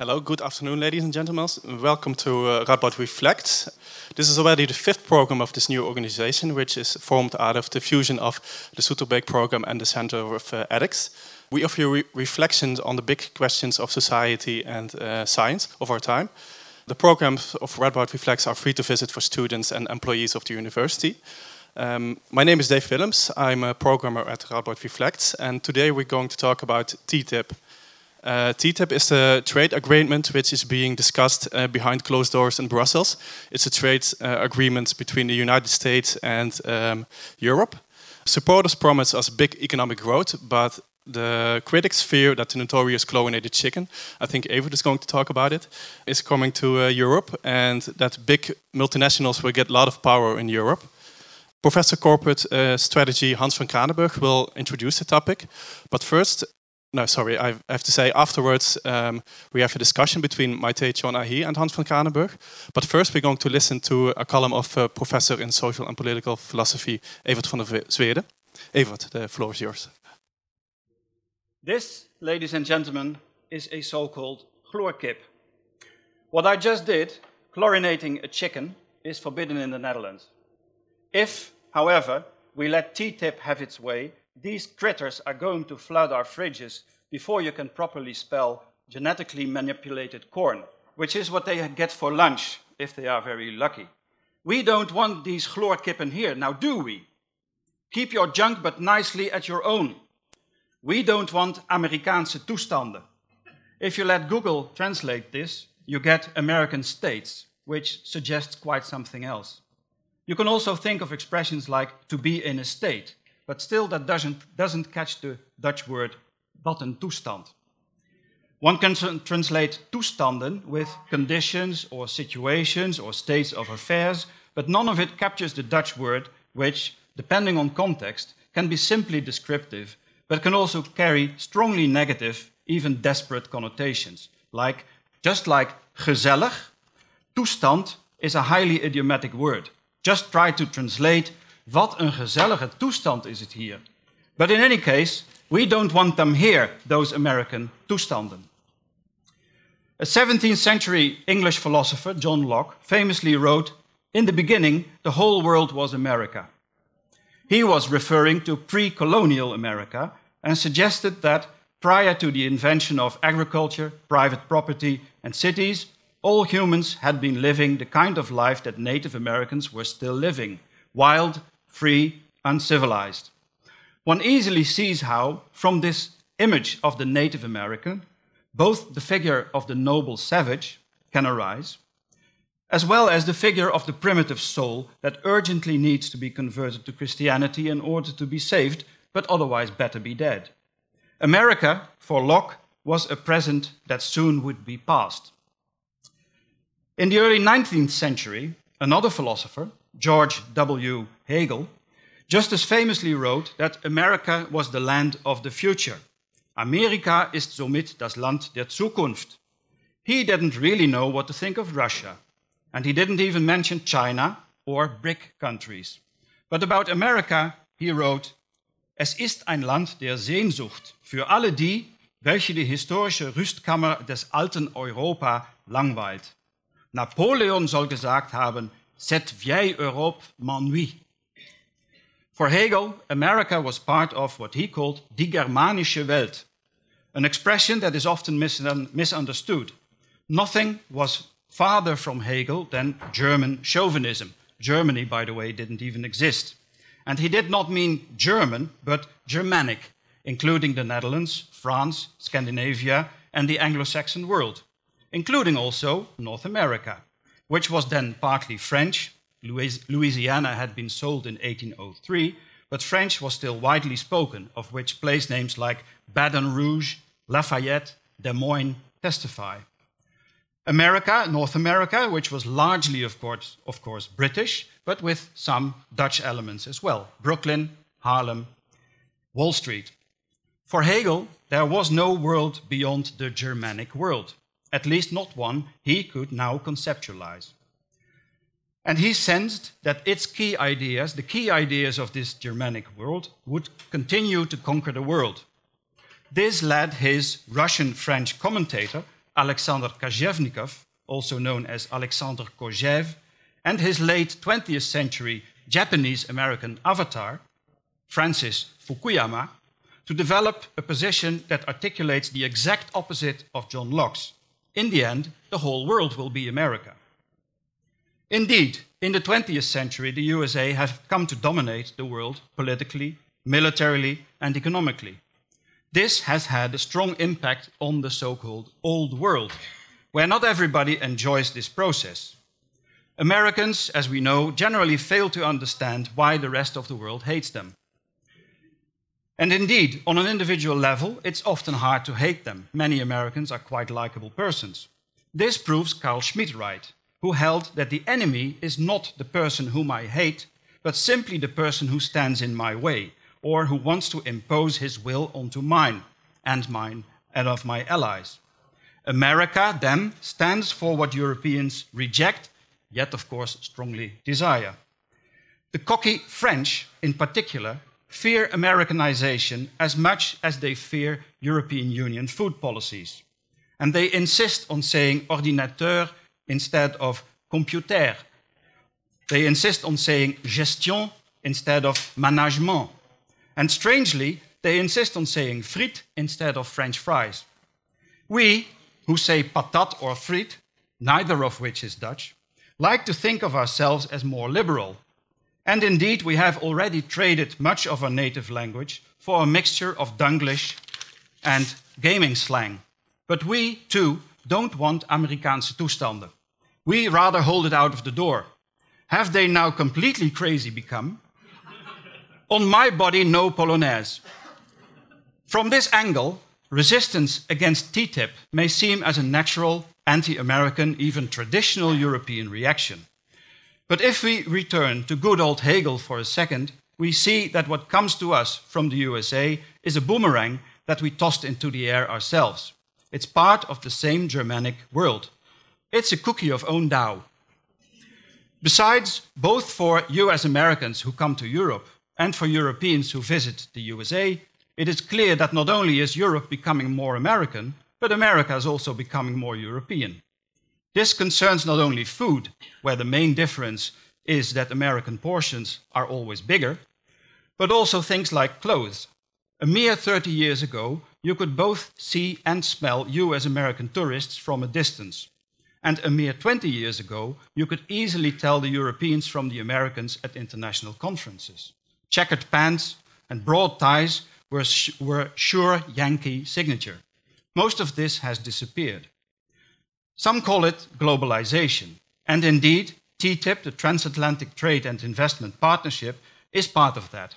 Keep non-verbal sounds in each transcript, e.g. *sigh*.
Hello, good afternoon, ladies and gentlemen. Welcome to uh, Radboud Reflects. This is already the fifth program of this new organization, which is formed out of the fusion of the Soeterbeek program and the Center of uh, Ethics. We offer you re reflections on the big questions of society and uh, science of our time. The programs of Radboud Reflects are free to visit for students and employees of the university. Um, my name is Dave Willems. I'm a programmer at Radboud Reflects, and today we're going to talk about TTIP. Uh, TTIP is the trade agreement which is being discussed uh, behind closed doors in Brussels. It's a trade uh, agreement between the United States and um, Europe. Supporters promise us big economic growth, but the critics fear that the notorious chlorinated chicken, I think Evert is going to talk about it, is coming to uh, Europe and that big multinationals will get a lot of power in Europe. Professor Corporate uh, Strategy Hans van Kranenburg will introduce the topic. But first, no, sorry, I have to say afterwards um, we have a discussion between Maite Choon-Ahi and Hans van Kranenburg. But first we're going to listen to a column of uh, Professor in Social and Political Philosophy Evert van der Zweerde. Evert, the floor is yours. This, ladies and gentlemen, is a so-called chloorkip. What I just did, chlorinating a chicken, is forbidden in the Netherlands. If, however, we let TTIP have its way, these critters are going to flood our fridges before you can properly spell genetically manipulated corn, which is what they get for lunch if they are very lucky. We don't want these chloorkippen here, now do we? Keep your junk but nicely at your own. We don't want Amerikaanse toestanden. If you let Google translate this, you get American states, which suggests quite something else. You can also think of expressions like to be in a state, but still that doesn't, doesn't catch the Dutch word toestand. One can translate toestanden with conditions or situations or states of affairs, but none of it captures the Dutch word, which, depending on context, can be simply descriptive, but can also carry strongly negative, even desperate connotations. Like, just like gezellig, toestand is a highly idiomatic word. Just try to translate wat een gezellige toestand is het hier. But in any case, we don't want them here, those American toestanden. A 17th century English philosopher, John Locke, famously wrote, In the beginning, the whole world was America. He was referring to pre colonial America and suggested that prior to the invention of agriculture, private property, and cities, all humans had been living the kind of life that Native Americans were still living wild, free, uncivilized. One easily sees how, from this image of the Native American, both the figure of the noble savage can arise, as well as the figure of the primitive soul that urgently needs to be converted to Christianity in order to be saved, but otherwise better be dead. America, for Locke, was a present that soon would be past. In the early 19th century, another philosopher, George W. Hegel, just as famously wrote that America was the land of the future. Amerika ist somit das Land der Zukunft. He didn't really know what to think of Russia, and he didn't even mention China or BRIC countries. But about America, he wrote, Es ist ein Land der Sehnsucht für alle die, welche die historische Rüstkammer des alten Europa langweilt. Napoleon soll gesagt haben, Cette vieille Europe m'ennuie. For Hegel, America was part of what he called die Germanische Welt, an expression that is often misunderstood. Nothing was farther from Hegel than German chauvinism. Germany, by the way, didn't even exist. And he did not mean German, but Germanic, including the Netherlands, France, Scandinavia, and the Anglo Saxon world, including also North America which was then partly French. Louisiana had been sold in 1803, but French was still widely spoken, of which place names like Baton Rouge, Lafayette, Des Moines testify. America, North America, which was largely, of course, of course, British, but with some Dutch elements as well Brooklyn, Harlem, Wall Street. For Hegel, there was no world beyond the Germanic world at least not one he could now conceptualize. And he sensed that its key ideas, the key ideas of this Germanic world, would continue to conquer the world. This led his Russian French commentator, Alexander Kozhevnikov, also known as Alexander Kojève, and his late 20th century Japanese American avatar, Francis Fukuyama, to develop a position that articulates the exact opposite of John Locke's. In the end, the whole world will be America. Indeed, in the 20th century, the USA has come to dominate the world politically, militarily, and economically. This has had a strong impact on the so called old world, where not everybody enjoys this process. Americans, as we know, generally fail to understand why the rest of the world hates them. And indeed, on an individual level, it's often hard to hate them. Many Americans are quite likable persons. This proves Carl Schmitt right, who held that the enemy is not the person whom I hate, but simply the person who stands in my way, or who wants to impose his will onto mine and mine and of my allies. America, then, stands for what Europeans reject, yet, of course, strongly desire. The cocky French, in particular, fear Americanization as much as they fear European Union food policies. And they insist on saying ordinateur instead of computer. They insist on saying gestion instead of management. And strangely, they insist on saying frites instead of French fries. We, who say patat or friet, neither of which is Dutch, like to think of ourselves as more liberal. And indeed, we have already traded much of our native language for a mixture of Dunglish and gaming slang. But we, too, don't want Amerikaanse toestanden. We rather hold it out of the door. Have they now completely crazy become? On my body, no polonaise. From this angle, resistance against TTIP may seem as a natural, anti American, even traditional European reaction. But if we return to good old Hegel for a second, we see that what comes to us from the USA is a boomerang that we tossed into the air ourselves. It's part of the same Germanic world. It's a cookie of own dough. Besides, both for US Americans who come to Europe and for Europeans who visit the USA, it is clear that not only is Europe becoming more American, but America is also becoming more European. This concerns not only food, where the main difference is that American portions are always bigger, but also things like clothes. A mere 30 years ago, you could both see and smell US American tourists from a distance. And a mere 20 years ago, you could easily tell the Europeans from the Americans at international conferences checkered pants, and broad ties were, were sure Yankee signature. Most of this has disappeared. Some call it globalization, and indeed, TTIP, the Transatlantic Trade and Investment Partnership, is part of that.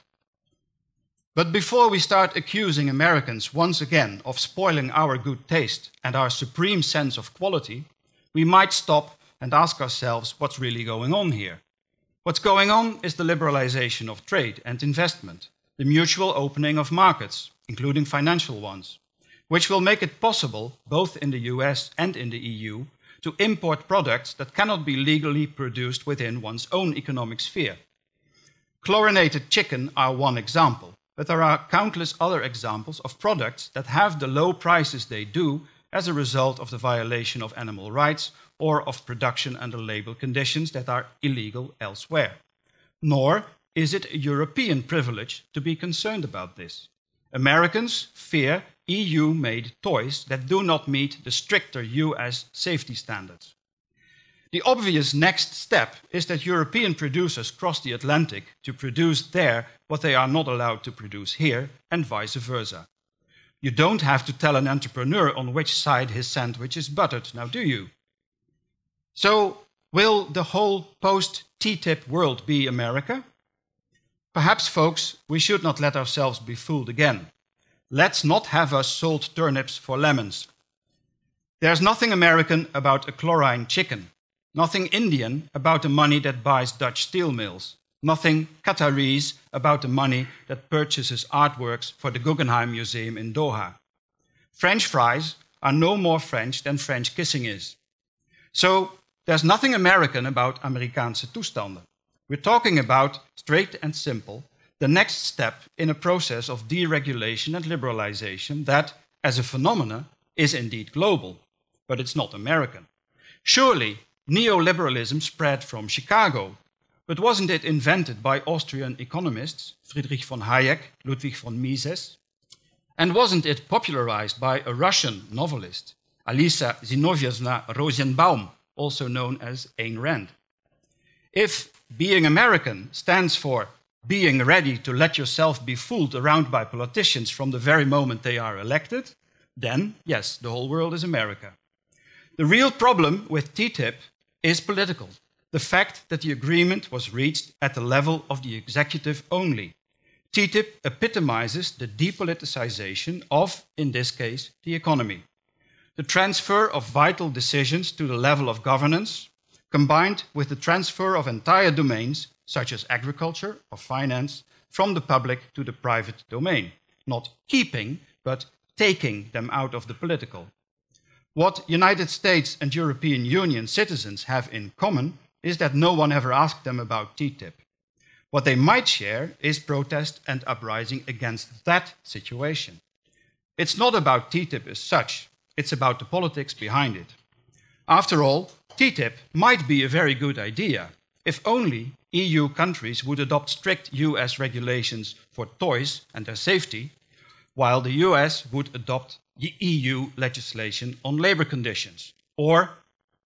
But before we start accusing Americans once again of spoiling our good taste and our supreme sense of quality, we might stop and ask ourselves what's really going on here. What's going on is the liberalization of trade and investment, the mutual opening of markets, including financial ones, which will make it possible, both in the US and in the EU, to import products that cannot be legally produced within one's own economic sphere. Chlorinated chicken are one example, but there are countless other examples of products that have the low prices they do as a result of the violation of animal rights or of production under label conditions that are illegal elsewhere. Nor is it a European privilege to be concerned about this. Americans fear EU made toys that do not meet the stricter US safety standards. The obvious next step is that European producers cross the Atlantic to produce there what they are not allowed to produce here, and vice versa. You don't have to tell an entrepreneur on which side his sandwich is buttered, now do you? So, will the whole post TTIP world be America? Perhaps, folks, we should not let ourselves be fooled again. Let's not have us sold turnips for lemons. There's nothing American about a chlorine chicken, nothing Indian about the money that buys Dutch steel mills, nothing Qataris about the money that purchases artworks for the Guggenheim Museum in Doha. French fries are no more French than French kissing is. So there's nothing American about Amerikaanse toestanden. We're talking about, straight and simple, the next step in a process of deregulation and liberalization that, as a phenomenon, is indeed global, but it's not American. Surely, neoliberalism spread from Chicago, but wasn't it invented by Austrian economists Friedrich von Hayek, Ludwig von Mises? And wasn't it popularized by a Russian novelist, Alisa Zinovievna Rosenbaum, also known as Ayn Rand? If being American stands for being ready to let yourself be fooled around by politicians from the very moment they are elected, then yes, the whole world is America. The real problem with TTIP is political. The fact that the agreement was reached at the level of the executive only. TTIP epitomizes the depoliticization of, in this case, the economy. The transfer of vital decisions to the level of governance, combined with the transfer of entire domains, such as agriculture or finance, from the public to the private domain, not keeping, but taking them out of the political. What United States and European Union citizens have in common is that no one ever asked them about TTIP. What they might share is protest and uprising against that situation. It's not about TTIP as such, it's about the politics behind it. After all, TTIP might be a very good idea if only EU countries would adopt strict US regulations for toys and their safety, while the US would adopt the EU legislation on labor conditions or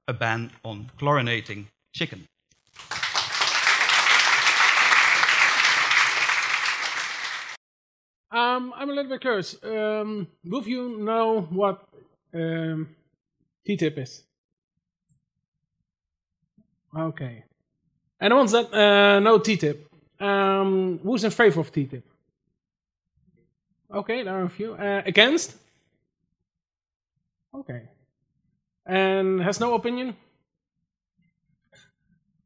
a ban on chlorinating chicken. Um, I'm a little bit curious. Um, both you know what um, TTIP is? Okay. And the ones that uh, know TTIP, um, who's in favor of TTIP? Okay, there are a few. Uh, against? Okay. And has no opinion?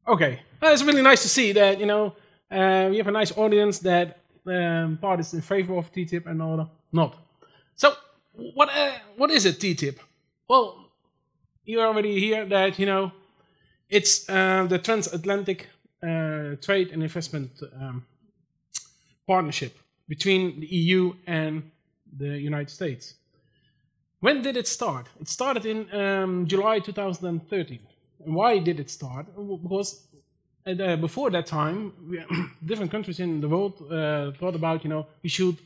Okay. Well, it's really nice to see that, you know, uh, we have a nice audience that um, part is in favor of TTIP and other not. So, what uh, what is it, TTIP? Well, you already hear that, you know, it's uh, the transatlantic uh, trade and investment um, partnership between the EU and the United States. When did it start? It started in um, July 2013. And why did it start? Because uh, before that time, *coughs* different countries in the world uh, thought about, you know, we should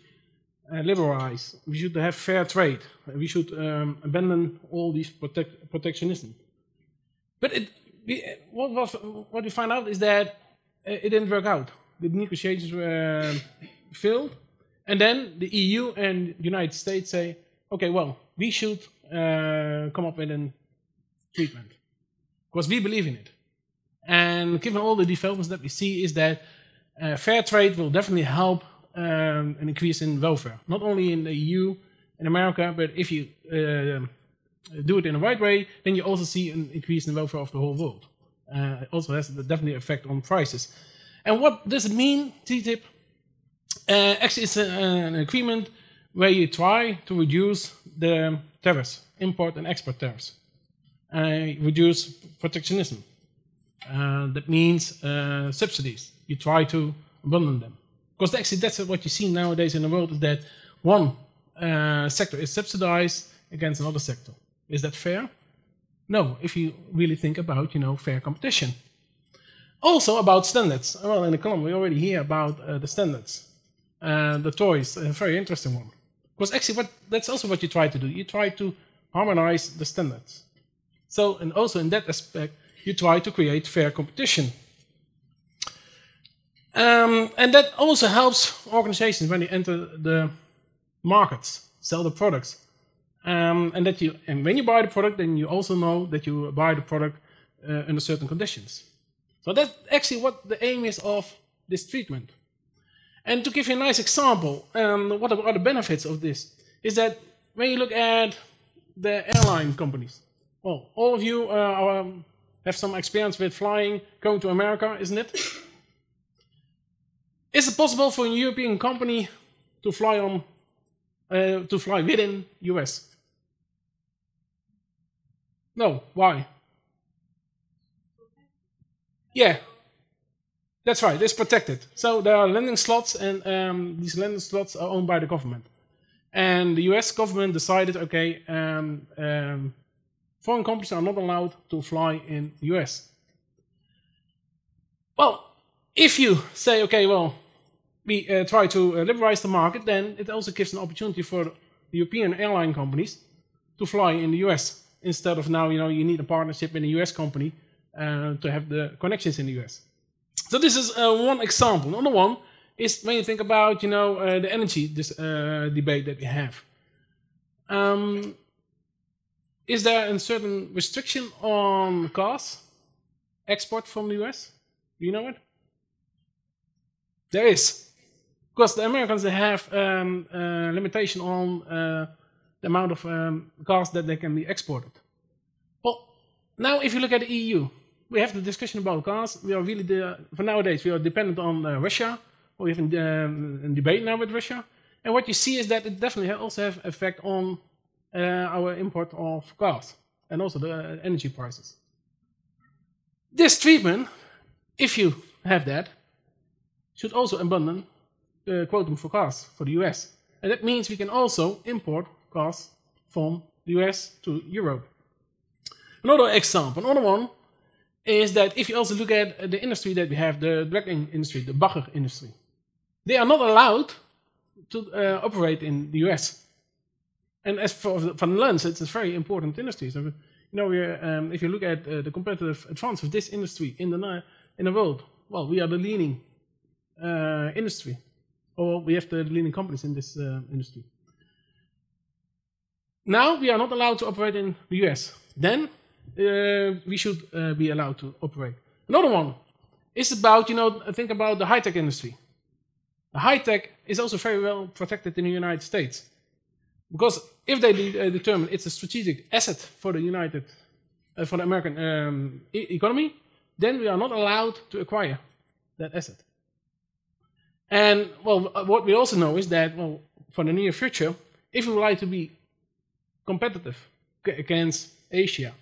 uh, liberalize, we should have fair trade, we should um, abandon all these protect, protectionism. But it, what, was, what we find out is that uh, it didn't work out. The negotiations were failed, and then the EU and the United States say, okay, well, we should uh, come up with a treatment because we believe in it. And given all the developments that we see, is that uh, fair trade will definitely help um, an increase in welfare, not only in the EU in America, but if you uh, do it in the right way, then you also see an increase in the welfare of the whole world. Uh, it also has definitely effect on prices. And what does it mean, TTIP? Uh, actually, it's a, an agreement where you try to reduce the tariffs, import and export tariffs, uh, reduce protectionism. Uh, that means uh, subsidies. You try to abandon them. Because actually, that's what you see nowadays in the world is that one uh, sector is subsidized against another sector. Is that fair? No, if you really think about, you know, fair competition. Also about standards. Well, in the column we already hear about uh, the standards. Uh, the toys, a very interesting one. Because actually, what, that's also what you try to do. You try to harmonize the standards. So, and also in that aspect, you try to create fair competition. Um, and that also helps organizations when they enter the markets, sell the products. Um, and that you, and when you buy the product, then you also know that you buy the product uh, under certain conditions. So that's actually what the aim is of this treatment. And to give you a nice example, um, what are the benefits of this? Is that when you look at the airline companies, well, all of you uh, um, have some experience with flying, going to America, isn't it? Is it possible for a European company to fly on, uh, to fly within US? No. Why? Yeah, that's right. It's protected. So there are landing slots, and um, these landing slots are owned by the government. And the U.S. government decided, okay, um, um, Foreign companies are not allowed to fly in the US. Well, if you say, okay, well, we uh, try to uh, liberalize the market, then it also gives an opportunity for European airline companies to fly in the US instead of now, you know, you need a partnership in a US company uh, to have the connections in the US. So this is uh, one example. Another one is when you think about, you know, uh, the energy this, uh, debate that we have. Um, is there a certain restriction on cars export from the US? Do you know it? There is. Because the Americans they have um, a limitation on uh, the amount of um, cars that they can be exported. Well, now if you look at the EU, we have the discussion about cars. We are really, the, for nowadays, we are dependent on uh, Russia. We have a, um, debate now with Russia. And what you see is that it definitely also has effect on uh, our import of cars and also the uh, energy prices. This treatment, if you have that, should also abandon the quotum for cars for the US. And that means we can also import cars from the US to Europe. Another example, another one is that if you also look at the industry that we have, the drug industry, the Bagger industry, they are not allowed to uh, operate in the US. And as for the Netherlands, it's a very important industry. So, you know, um, if you look at uh, the competitive advance of this industry in the in the world, well, we are the leading uh, industry, or we have the leading companies in this uh, industry. Now we are not allowed to operate in the US. Then uh, we should uh, be allowed to operate. Another one is about, you know, think about the high tech industry. The high tech is also very well protected in the United States. Because if they de uh, determine it's a strategic asset for the United, uh, for the American um, e economy, then we are not allowed to acquire that asset. And well, what we also know is that well, for the near future, if we would like to be competitive against Asia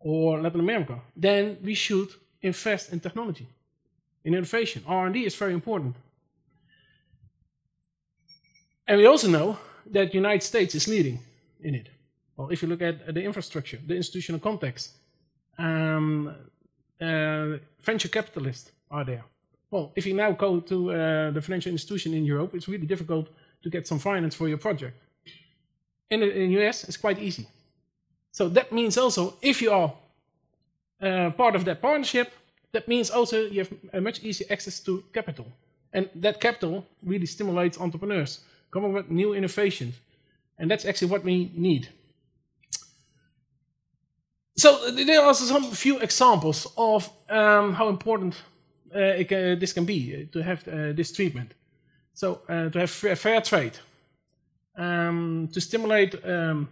or Latin America, then we should invest in technology, in innovation. R&D is very important. And we also know that the United States is leading in it. Well, if you look at the infrastructure, the institutional context, um, uh, venture capitalists are there. Well, if you now go to uh, the financial institution in Europe, it's really difficult to get some finance for your project. In the, US, it's quite easy. So that means also, if you are uh, part of that partnership, that means also you have a much easier access to capital. And that capital really stimulates entrepreneurs coming with new innovations. And that's actually what we need. So there are some few examples of um, how important uh, can, this can be uh, to have uh, this treatment. So uh, to have fair trade, um, to stimulate um,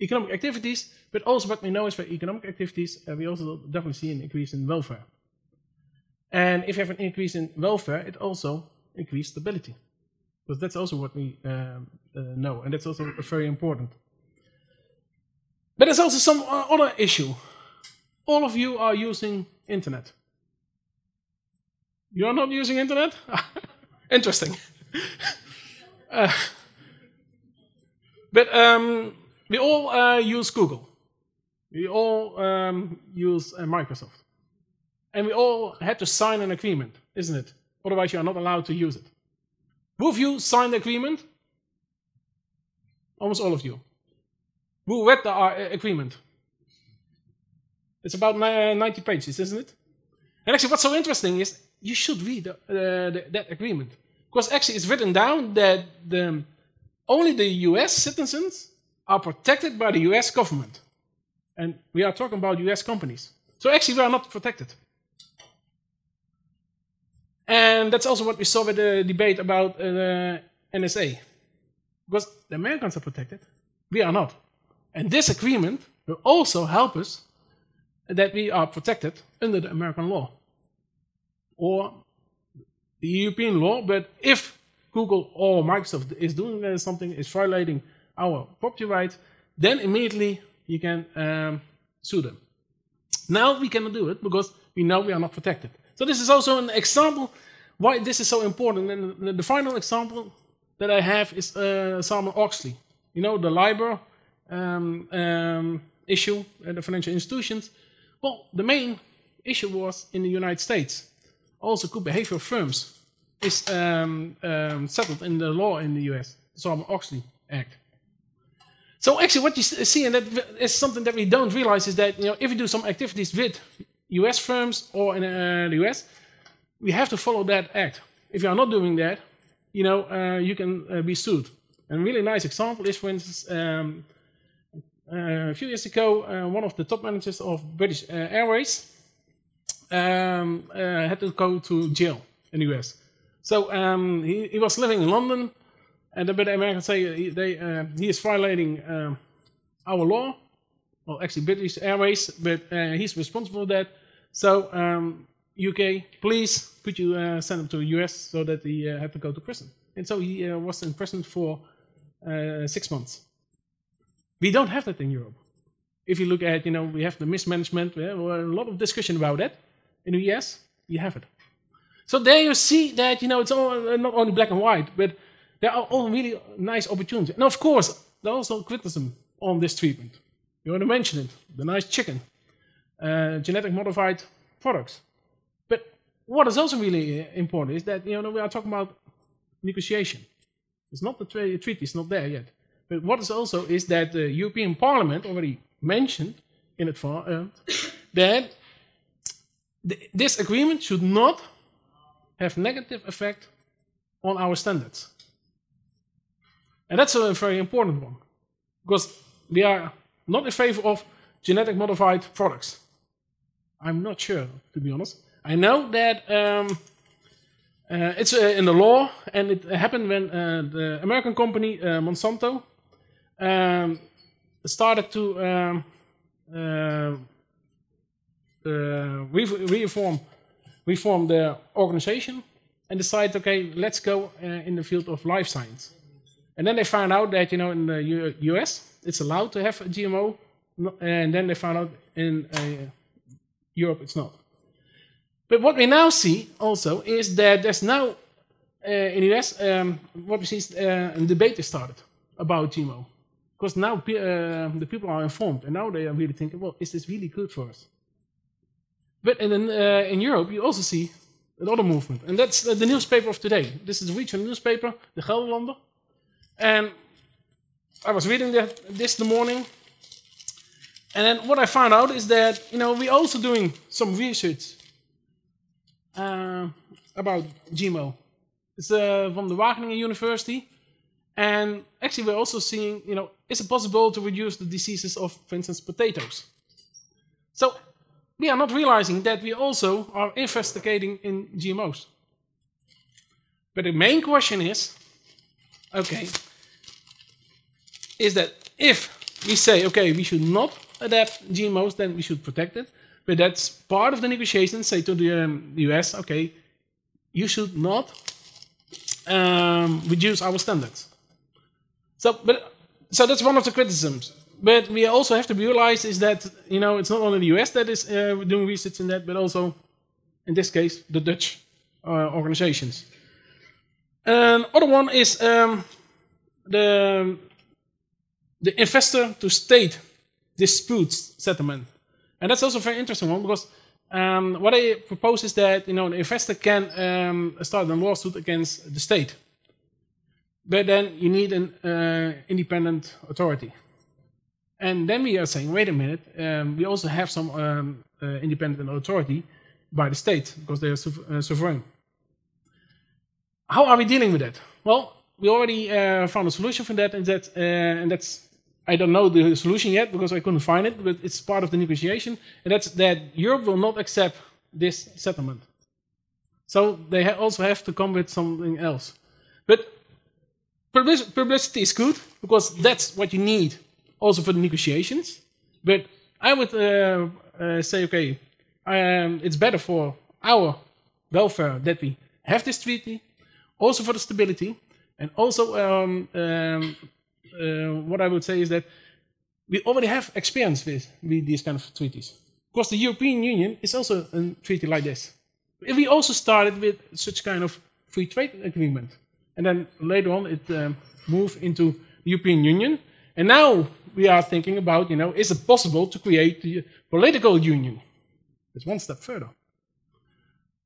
economic activities, but also what we know is for economic activities, uh, we also definitely see an increase in welfare. And if you have an increase in welfare, it also increases stability. Because that's also what we um, uh, know, and that's also very important. But there's also some uh, other issue. All of you are using internet. You're not using internet? *laughs* Interesting. *laughs* uh, but um, we all uh, use Google. We all um, use uh, Microsoft. And we all had to sign an agreement, isn't it? Otherwise, you are not allowed to use it. Who of you signed the agreement? Almost all of you. Who read the uh, agreement? It's about 90 pages, isn't it? And actually, what's so interesting is you should read the, uh, the, that agreement. Because actually, it's written down that the, only the US citizens are protected by the US government. And we are talking about US companies. So actually, we are not protected. And that's also what we saw with the debate about uh, NSA. Because the Americans are protected, we are not. And this agreement will also help us that we are protected under the American law or the European law. But if Google or Microsoft is doing something, is violating our property rights, then immediately you can um, sue them. Now we cannot do it because we know we are not protected. So this is also an example why this is so important. And the final example that I have is uh, Sarbanes-Oxley. You know, the LIBOR um, um, issue at the financial institutions? Well, the main issue was in the United States. Also, good behavior firms is um, um, settled in the law in the US, the Sarbanes-Oxley Act. So actually, what you see, and that is something that we don't realize, is that you know if we do some activities with U.S. firms or in uh, the U.S., we have to follow that act. If you are not doing that, you know uh, you can uh, be sued. And a really nice example is, for instance, um, a few years ago, uh, one of the top managers of British uh, Airways um, had to go to jail in the U.S. So um, he, he was living in London and the Americans say they, uh, he is violating um, our law. Well, actually, British Airways, but uh, he's responsible for that. So, um, UK, please could you uh, send him to the US so that he uh, had to go to prison? And so he uh, was in prison for uh, six months. We don't have that in Europe. If you look at, you know, we have the mismanagement, we have a lot of discussion about that. In the US, you have it. So there you see that, you know, it's all, not only black and white, but there are all really nice opportunities. And of course, there's also criticism on this treatment. You want to mention it, the nice chicken, uh, genetic modified products. But what is also really uh, important is that, you know, we are talking about negotiation. It's not the tra- treaty, it's not there yet. But what is also is that the European Parliament already mentioned in for, uh, that th- this agreement should not have negative effect on our standards. And that's a very important one. Because we are not in favor of genetic modified products. I'm not sure, to be honest. I know that um, uh, it's uh, in the law, and it happened when uh, the American company uh, Monsanto um, started to um, uh, uh, formed the organization and decided, okay, let's go in the field of life science. And then they found out that, you know, in the U US, it's allowed to have a GMO. And then they found out in uh, Europe, it's not. But what we now see also is that there's now, uh, in the US, um, what we see is uh, a debate is started about GMO. Because now uh, the people are informed, and now they are really thinking, well, is this really good for us? But in, uh, in Europe, you also see another movement, and that's the newspaper of today. This is a regional newspaper, the Gelderlander. And I was reading that, this the morning. And then what I found out is that, you know, we're also doing some research uh, about GMO. It's uh, from the Wageningen University. And actually, we're also seeing, you know, is it possible to reduce the diseases of, for instance, potatoes? So we are not realizing that we also are investigating in GMOs. But the main question is, okay, is that if we say, okay, we should not adapt GMOs, then we should protect it. But that's part of the negotiations, say to the, um, US, okay, you should not um, reduce our standards. So, but, so that's one of the criticisms. But we also have to realize is that, you know, it's not only the US that is uh, doing research in that, but also, in this case, the Dutch uh, organizations. Another one is um, the the investor to state disputes settlement. And that's also a very interesting one because um, what I propose is that you know the investor can um, start a lawsuit against the state, but then you need an uh, independent authority. And then we are saying, wait a minute, um, we also have some um, uh, independent authority by the state because they are uh, sovereign. How are we dealing with that? Well, we already uh, found a solution for that, and that uh, and that's I don't know the solution yet because I couldn't find it, but it's part of the negotiation. And that's that Europe will not accept this settlement. So they ha also have to come with something else. But publicity is good because that's what you need also for the negotiations. But I would uh, uh, say, okay, um, it's better for our welfare that we have this treaty, also for the stability, and also um, um, uh, what I would say is that we already have experience with, with these kind of treaties. Because the European Union is also a treaty like this. We also started with such kind of free trade agreement. And then later on it um, moved into the European Union. And now we are thinking about, you know, is it possible to create the political union? It's one step further.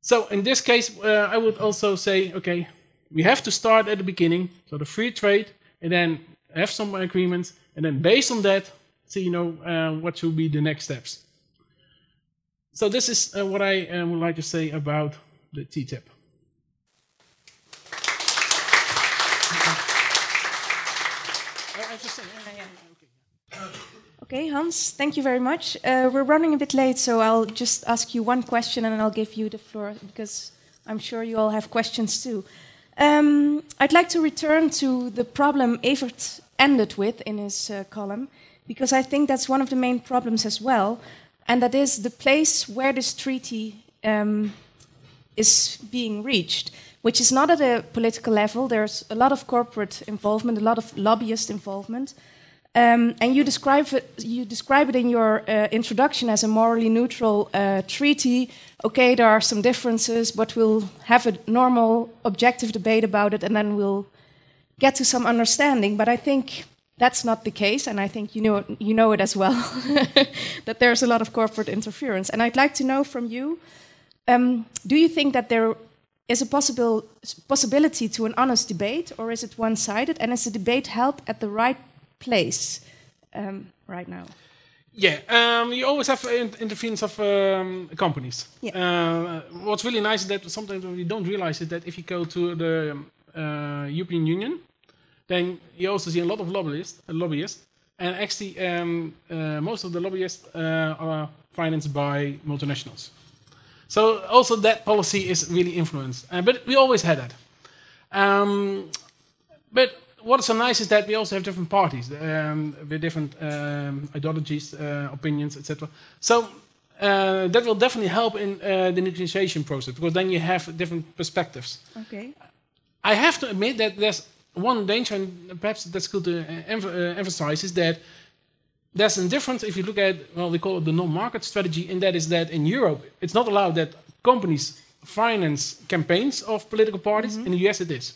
So in this case, uh, I would also say, okay, we have to start at the beginning, so the free trade, and then have some agreements, and then based on that, see, you know, uh, what should be the next steps. So this is uh, what I uh, would like to say about the TTIP. Okay, Hans, thank you very much. Uh, we're running a bit late, so I'll just ask you one question and I'll give you the floor because I'm sure you all have questions too. Um, I'd like to return to the problem Evert ended with in his uh, column because I think that's one of the main problems as well, and that is the place where this treaty um, is being reached, which is not at a political level. There's a lot of corporate involvement, a lot of lobbyist involvement. Um, and you describe it, you describe it in your uh, introduction as a morally neutral uh, treaty. Okay, there are some differences, but we'll have a normal, objective debate about it, and then we'll get to some understanding. But I think that's not the case, and I think you know you know it as well *laughs* that there's a lot of corporate interference. And I'd like to know from you: um, Do you think that there is a possible possibility to an honest debate, or is it one-sided? And is the debate held at the right place um, right now? Yeah, um, you always have interference of um, companies. Yeah. Uh, what's really nice is that sometimes we don't realize is that if you go to the uh, European Union, then you also see a lot of lobbyists, uh, lobbyists and actually um, uh, most of the lobbyists uh, are financed by multinationals. So also that policy is really influenced, uh, but we always had that. Um, but what's so nice is that we also have different parties um, with different um, ideologies, uh, opinions, etc. So uh, that will definitely help in uh, the negotiation process because then you have different perspectives. Okay. I have to admit that there's one danger, and perhaps that's good to em emphasize, is that there's a difference if you look at, well, we call it the non-market strategy, and that is that in Europe, it's not allowed that companies finance campaigns of political parties. Mm-hmm. In the US, it is.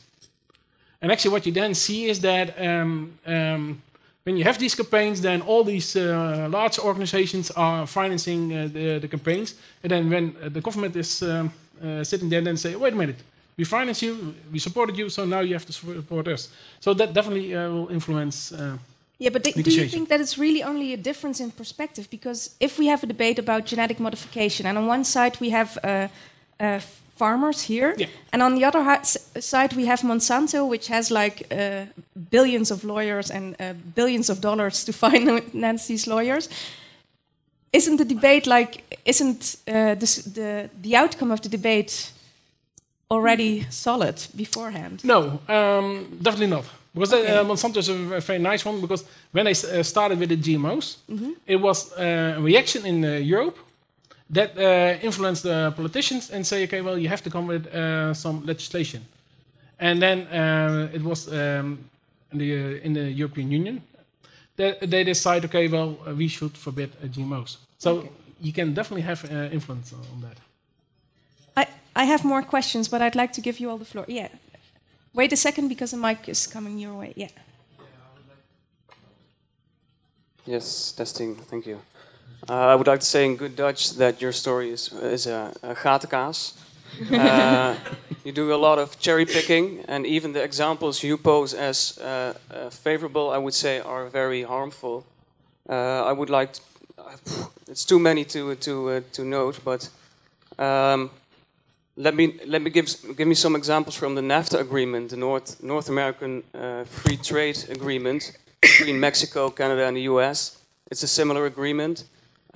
And actually, what you then see is that um, um, when you have these campaigns, then all these uh, large organizations are financing uh, the, the, campaigns. And then when uh, the government is um, uh, sitting there, then say, wait a minute, we financed you, we supported you, so now you have to support us. So that definitely uh, will influence. uh, Yeah, but do you think that it's really only a difference in perspective? Because if we have a debate about genetic modification, and on one side we have uh, uh, farmers here, Yeah. and on the other side we have Monsanto, which has like uh, billions of lawyers and uh, billions of dollars to *laughs* finance these lawyers. Isn't the debate like? Isn't uh, this, the the outcome of the debate already solid beforehand? No, um, definitely not. Because uh, Monsanto is a very nice one. Because when they uh, started with the GMOs, it was uh, a reaction in uh, Europe that uh, influenced the politicians and say, okay, well, you have to come with uh, some legislation. And then uh, it was um, in, the, uh, in the European Union that they decide, okay, well, uh, we should forbid uh, GMOs. So Okay. you can definitely have uh, influence on that. I, I have more questions, but I'd like to give you all the floor. Yeah. Wait a second because the mic is coming your way. Yeah. Yes, testing. Thank you. Uh, I would like to say in good Dutch that your story is is a, a gatenkaas. Uh, you do a lot of cherry picking, and even the examples you pose as uh, favorable, I would say, are very harmful. I would like. To, it's too many to to uh, to note, but um, let me let me give give me some examples from the NAFTA agreement, the North North American uh, Free Trade Agreement between Mexico, Canada, and the U.S. It's a similar agreement.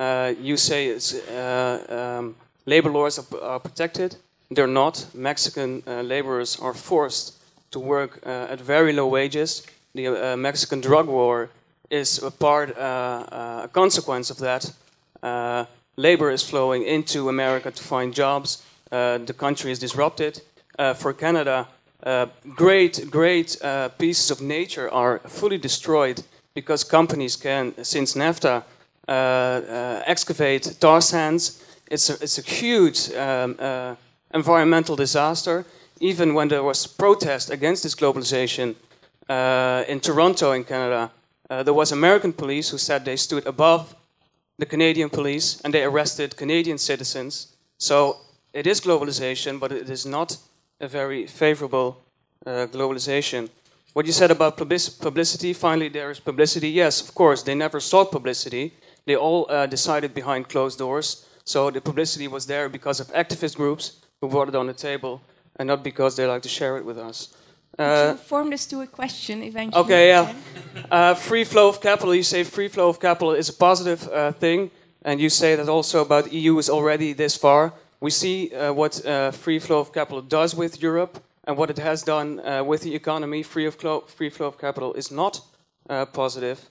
Uh, you say uh, um, labor laws are, are protected. They're not. Mexican uh, laborers are forced to work uh, at very low wages. The uh, Mexican drug war is a part, a consequence of that. Labor is flowing into America to find jobs. The country is disrupted. For Canada, great, great pieces of nature are fully destroyed because companies can, since NAFTA, excavate tar sands. It's a, it's a huge um, uh, environmental disaster. Even when there was protest against this globalization uh, in Toronto, in Canada, uh, there was American police who said they stood above the Canadian police and they arrested Canadian citizens. So it is globalization, but it is not a very favorable uh, globalization. What you said about publicity, finally there is publicity. Yes, of course, they never sought publicity. They all uh, decided behind closed doors. So the publicity was there because of activist groups who brought it on the table and not because they like to share it with us. Uh, form this to a question eventually? Okay, yeah. Uh, free flow of capital. You say free flow of capital is a positive uh, thing, and you say that also about EU is already this far. We see uh, what uh, free flow of capital does with Europe and what it has done uh, with the economy. Free of free flow of capital is not uh, positive.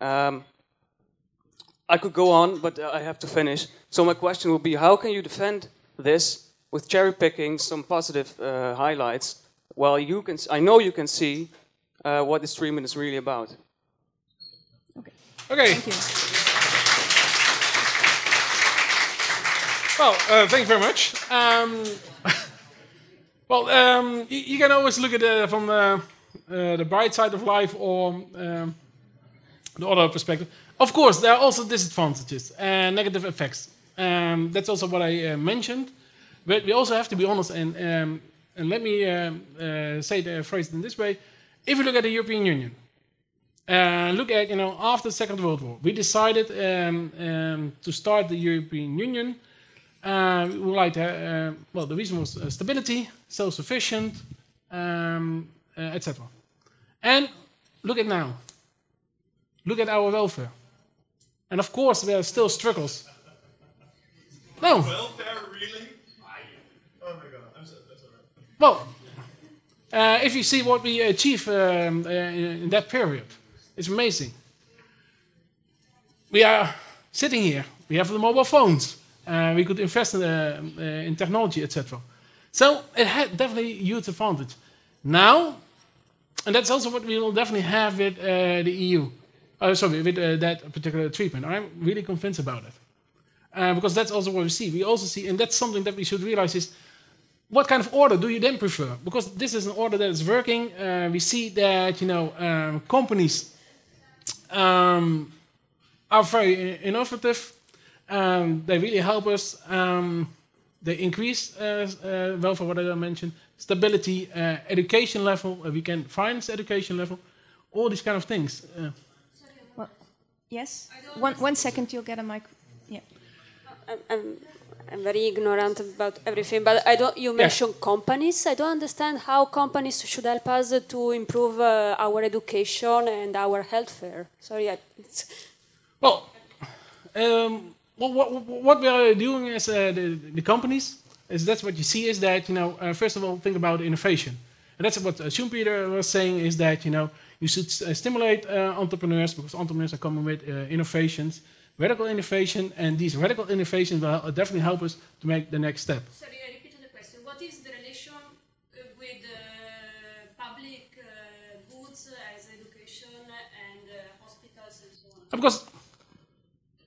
Um, I could go on, but uh, I have to finish. So my question would be: How can you defend this with cherry picking some positive uh, highlights? Well, you can. I know you can see uh, what this treatment is really about. Okay. Okay. Thank you. Well, uh, thank you very much. Um, *laughs* well, um, you, you can always look at it from the, uh, the bright side of life or um, the other perspective. Of course, there are also disadvantages and negative effects. Um, that's also what I uh, mentioned. But we also have to be honest, and, um, and let me um, uh, say the phrase in this way. If you look at the European Union, uh, look at, you know, after the Second World War, we decided um, um, to start the European Union uh, we would like to, uh, well, the reason was uh, stability, self-sufficient, um, uh, etc. And look at now. Look at our welfare. And of course, there are still struggles. No. Welfare, really? Oh my god, I'm so, that's alright. Well, uh, if you see what we achieved um, uh, in, in that period, it's amazing. We are sitting here. We have the mobile phones. Uh, we could invest in, uh, uh, in technology, etc. So it had definitely huge advantage. Now, and that's also what we will definitely have with uh, the EU. Uh, sorry, with uh, that particular treatment. I'm really convinced about it. Uh, because that's also what we see. We also see, and that's something that we should realize is what kind of order do you then prefer? Because this is an order that is working. Uh, we see that you know um, companies um, are very innovative. Um, they really help us. Um, they increase uh, uh, welfare, what I mentioned, stability, uh, education level. We can finance education level, all these kind of things. Well, yes. One, one second, you'll get a mic. Yeah. I'm, I'm, I'm very ignorant about everything, but I don't. You mentioned companies. I don't understand how companies should help us to improve uh, our education and our healthcare. Sorry, I, it's, *laughs* Well, um, what, what, what we are doing as uh, the, the companies is that's what you see is that you know uh, first of all think about innovation, and that's what uh, Schumpeter was saying is that you know you should uh, stimulate uh, entrepreneurs because entrepreneurs are coming with uh, innovations, radical innovation, and these radical innovations will definitely help us to make the next step. Sorry, I repeated the question. What is the relation uh, with uh, public uh, goods as education and uh, hospitals and so on? Because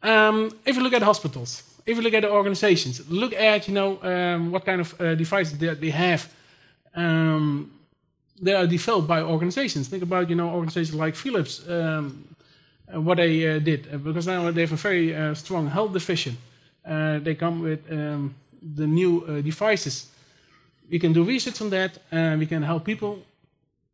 um, if you look at hospitals, if you look at the organizations, look at you know um, what kind of uh, devices that they have. Um, they are developed by organizations. Think about you know organizations like Philips, um, uh, what they uh, did uh, because now they have a very uh, strong health division. Uh, they come with um, the new uh, devices. We can do research on that. Uh, we can help people.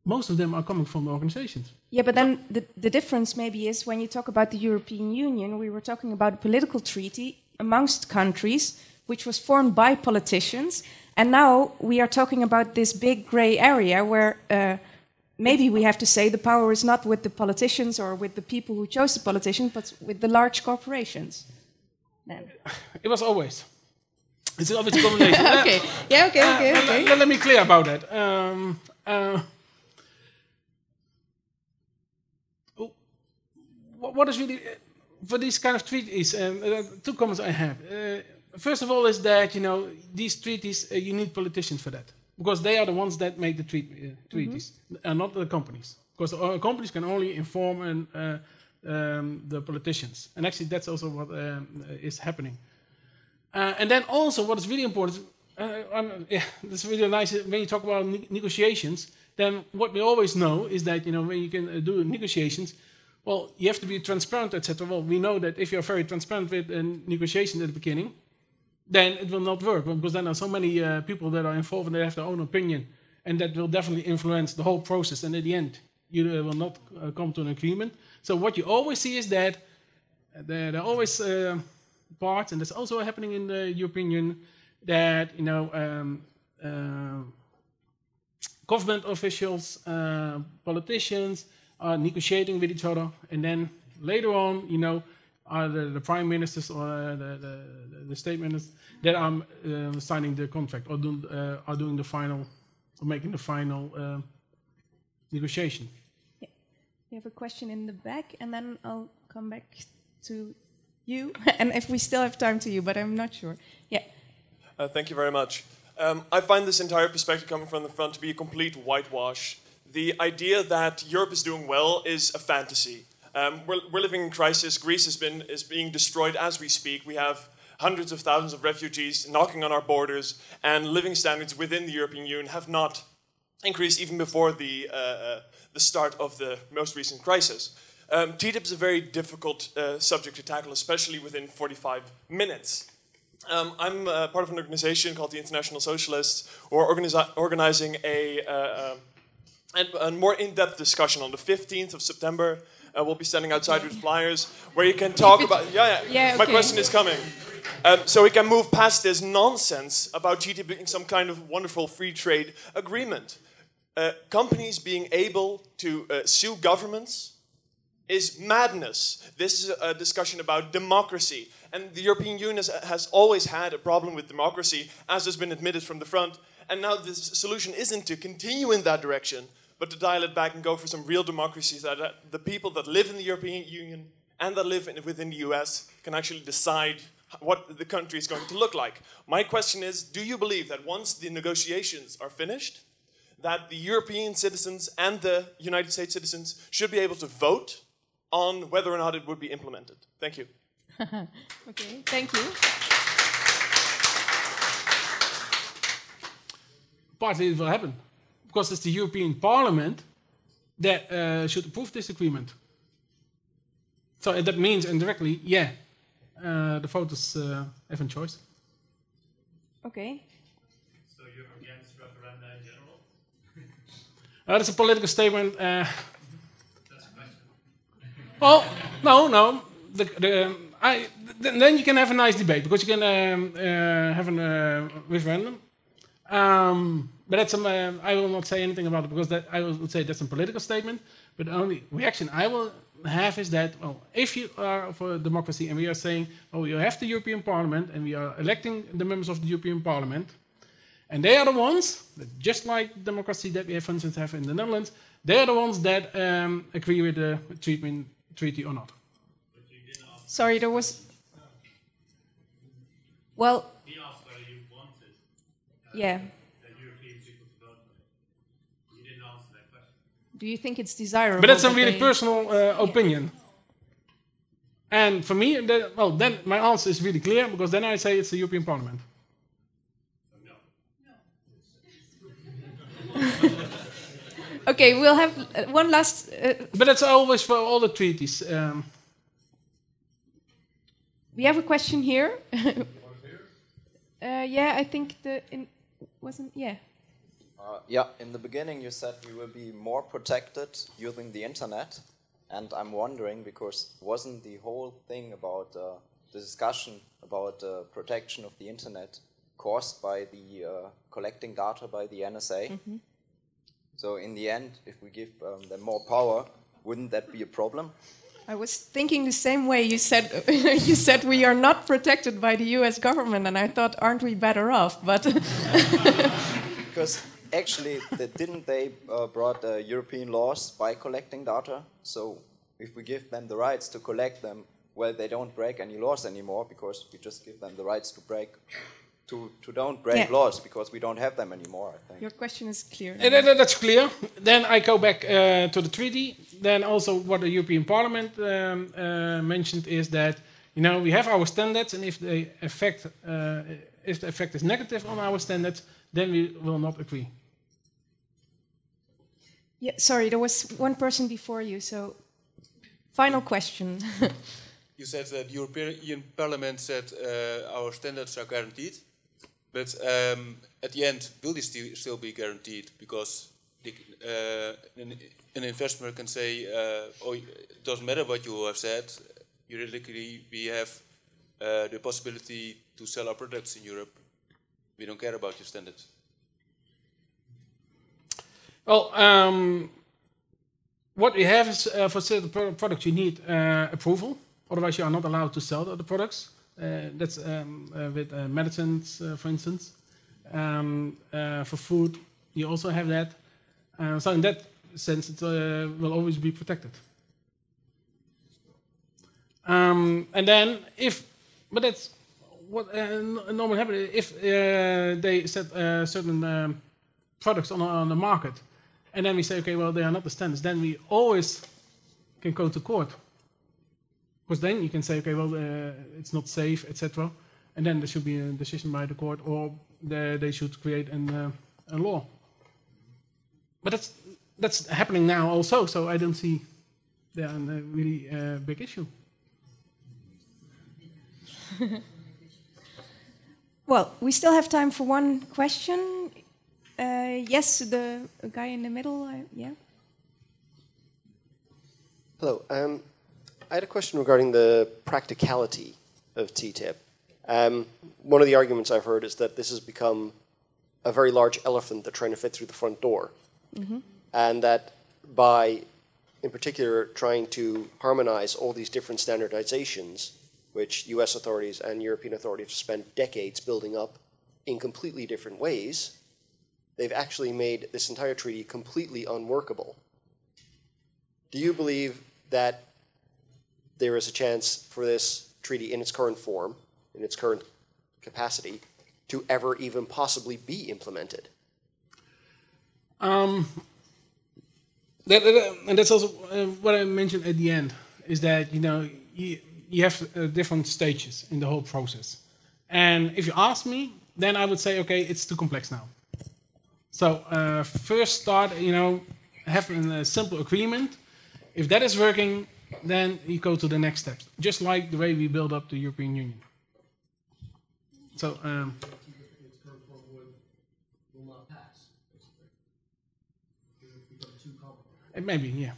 Most of them are coming from the organizations. Yeah, but then the, the difference maybe is when you talk about the European Union, we were talking about a political treaty amongst countries, which was formed by politicians. And now we are talking about this big gray area where uh, maybe we have to say the power is not with the politicians or with the people who chose the politicians, but with the large corporations. Then. It was always. It's always a combination. *laughs* okay. Yeah, okay, okay, Uh, okay. Let, let me clear about that. Um, uh, what, what is really uh, for this kind of treaties? Um, uh, two comments I have. Uh, first of all, is that you know these treaties uh, you need politicians for that because they are the ones that make the treat, uh, treaties, and not the companies. Because the uh, companies can only inform and, uh, um, the politicians, and actually that's also what um, is happening. Uh, and then also, what is really important, uh, yeah, *laughs* that's really nice when you talk about ne- negotiations. Then what we always know is that you know when you can uh, do negotiations, well, you have to be transparent, etc. Well, we know that if you're very transparent with a negotiation at the beginning, then it will not work because then there are so many uh, people that are involved and they have their own opinion, and that will definitely influence the whole process. And at the end, you uh, will not uh, come to an agreement. So what you always see is that there, are always uh, parts, and that's also happening in the European Union, that you know. Um, uh, government officials, uh, politicians are negotiating with each other, and then later on, you know, are the, the prime ministers or uh, the, the, the, state ministers that are uh, signing the contract or do, uh, are doing the final or making the final uh, negotiation. Yeah. We have a question in the back, and then I'll come back to you, *laughs* and if we still have time to you, but I'm not sure. Yeah. Uh, thank you very much. Um, I find this entire perspective coming from the front to be a complete whitewash. The idea that Europe is doing well is a fantasy. Um, we're, we're, living in crisis. Greece has been is being destroyed as we speak. We have hundreds of thousands of refugees knocking on our borders, and living standards within the European Union have not increased even before the uh, uh, the start of the most recent crisis. Um, TTIP is a very difficult uh, subject to tackle, especially within 45 minutes. Um, I'm uh, part of an organization called the International Socialists, who are organizi organizing a, uh, a, a more in-depth discussion on the 15th of September. Uh, we'll be standing outside with flyers where you can talk about. Yeah, yeah. yeah My okay. question is coming. Um, so we can move past this nonsense about TTIP being some kind of wonderful free trade agreement. Uh, companies being able to uh, sue governments is madness. This is a discussion about democracy. And the European Union has always had a problem with democracy, as has been admitted from the front. And now the solution isn't to continue in that direction, but to dial it back and go for some real democracy so that the people that live in the European Union and that live in, within the US can actually decide what the country is going to look like. My question is do you believe that once the negotiations are finished, that the European citizens and the United States citizens should be able to vote on whether or not it would be implemented? Thank you. *laughs* okay, thank you. Partly it will happen because it's the European Parliament that uh, should approve this agreement. So that means indirectly, yeah, uh, the voters uh, have a choice. Okay. So you're against referenda in general? *laughs* Uh, that's a political statement. Uh, That's a question. *laughs* well, no, no. The, the, I, then you can have a nice debate because you can um, uh, have a uh, referendum. Um, but that's um, uh, I will not say anything about it because that I would say that's a political statement. But the only reaction I will have is that well, if you are for democracy and we are saying, oh, you have the European Parliament and we are electing the members of the European Parliament, and they are the ones that, just like democracy that we have, for instance, have in the Netherlands, they are the ones that um, agree with the treatment treaty or not. Sorry, there was. Well, He asked whether you wanted yeah. the European people to vote for it. You didn't answer that question. Do you think it's desirable? But that's a really they- personal uh, opinion. And for me, the, well, then my answer is really clear because then I say it's the European Parliament. No. *laughs* Okay, we'll have uh, one last. Uh, But that's always for all the treaties. Um, we have a question here. *laughs* uh, yeah, I think the in, wasn't yeah. Uh, yeah, in the beginning you said we will be more protected using the internet, and I'm wondering because wasn't the whole thing about uh, the discussion about uh, protection of the internet caused by the uh, collecting data by the NSA? So in the end, if we give um, them more power, wouldn't that be a problem? I was thinking the same way. You said *laughs* you said we are not protected by the U.S. government, and I thought, aren't we better off? But *laughs* Because actually, the, didn't they uh, brought uh, European laws by collecting data? So if we give them the rights to collect them, well, they don't break any laws anymore because we just give them the rights to break, to, to don't break Yeah. laws because we don't have them anymore. I think. your question is clear. and that- that- that's clear. Then I go back uh, to the treaty. Then also what the European Parliament um, uh, mentioned is that you know we have our standards, and if the effect uh, if the effect is negative on our standards, then we will not agree. Yeah, sorry, there was one person before you. So Final question. *laughs* You said that the European Parliament said uh, our standards are guaranteed, but um, at the end, will they sti- still be guaranteed? Because the, uh, an, an investor can say, uh, "Oh, it doesn't matter what you have said. Juridically, we have uh, the possibility to sell our products in Europe. We don't care about your standards." Well, um, what we have is uh, for certain products you need uh, approval. Otherwise, you are not allowed to sell the products. Uh, that's um, uh, with uh, medicines, uh, for instance. Um, for food, you also have that. So in that sense, it will always be protected. Um, and then if, but that's what uh, normally happens if they set certain um, products on, on the market, and then we say, okay, well, they are not the standards, then we always can go to court. Because then you can say, okay, well, uh, it's not safe, etc. And then there should be a decision by the court, or the, they should create an, uh, a law. But that's that's happening now also, so I don't see there a really uh, big issue. *laughs* well, we still have time for one question. Uh, yes, the guy in the middle. Uh, yeah. Hello. Um, I had a question regarding the practicality of TTIP. Um, one of the arguments I've heard is that this has become a very large elephant that's trying to fit through the front door, Mhm. and that by, in particular, trying to harmonize all these different standardizations, which US authorities and European authorities have spent decades building up in completely different ways, they've actually made this entire treaty completely unworkable. Do you believe that there is a chance for this treaty in its current form, in its current capacity, to ever even possibly be implemented? Um, that, that- and that's also uh, what I mentioned at the end is that you know you, you have uh, different stages in the whole process, and if you ask me, then I would say okay, it's too complex now. So uh, first start, you know, have a simple agreement. If that is working, then you go to the next steps, just like the way we build up the European Union. So. Um, Uh, Maybe, yeah.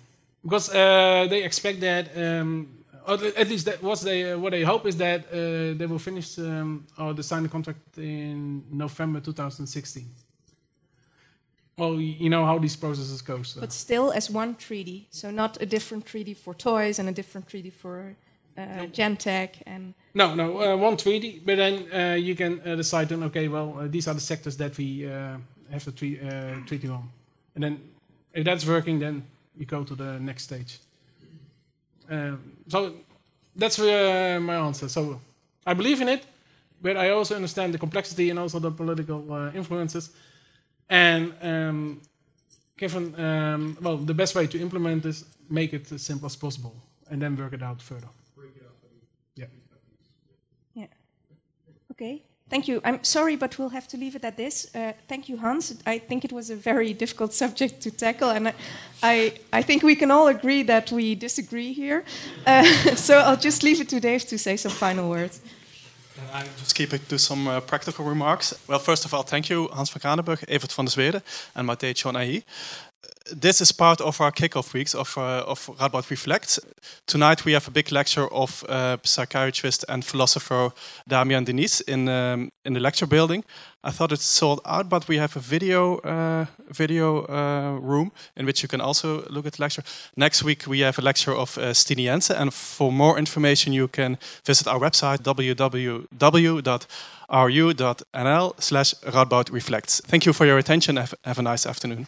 Because uh, they expect that, um, or at least that what they uh, what they hope is that uh, they will finish um, or sign the contract in November 2016. Well, you know how these processes go. So. But still as one treaty, so not a different treaty for toys and a different treaty for uh, Gentech and. No, no, uh, one treaty, but then uh, you can uh, decide on, okay, well, uh, these are the sectors that we uh, have the tre- uh, treaty on. And then if that's working, then you go to the next stage. Um, so that's uh, my answer. So I believe in it, but I also understand the complexity and also the political uh, influences. And um, given, um, well, the best way to implement this, make it as simple as possible, and then work it out further. Yeah. Yeah. Okay. Thank you. I'm sorry, but we'll have to leave it at this. Uh, thank you, Hans. I think it was a very difficult *laughs* subject to tackle, and I, I, I think we can all agree that we disagree here. Uh, *laughs* so I'll just leave it to Dave to say some final words. I just keep it to some uh, practical remarks. Well, first of all, thank you, Hans van Kranenburg, Evert van der Zweerde, and Matej Chonahi. This is part of our kickoff weeks of, uh, of Radboud Reflect. Tonight we have a big lecture of uh, psychiatrist and philosopher Damiaan Denys in, um, in the lecture building. I thought it's sold out, but we have a video uh, video uh, room in which you can also look at the lecture. Next week we have a lecture of uh, Stine Jensen, and for more information you can visit our website www.ru.nl slash Radboud Thank you for your attention. Have, have a nice afternoon.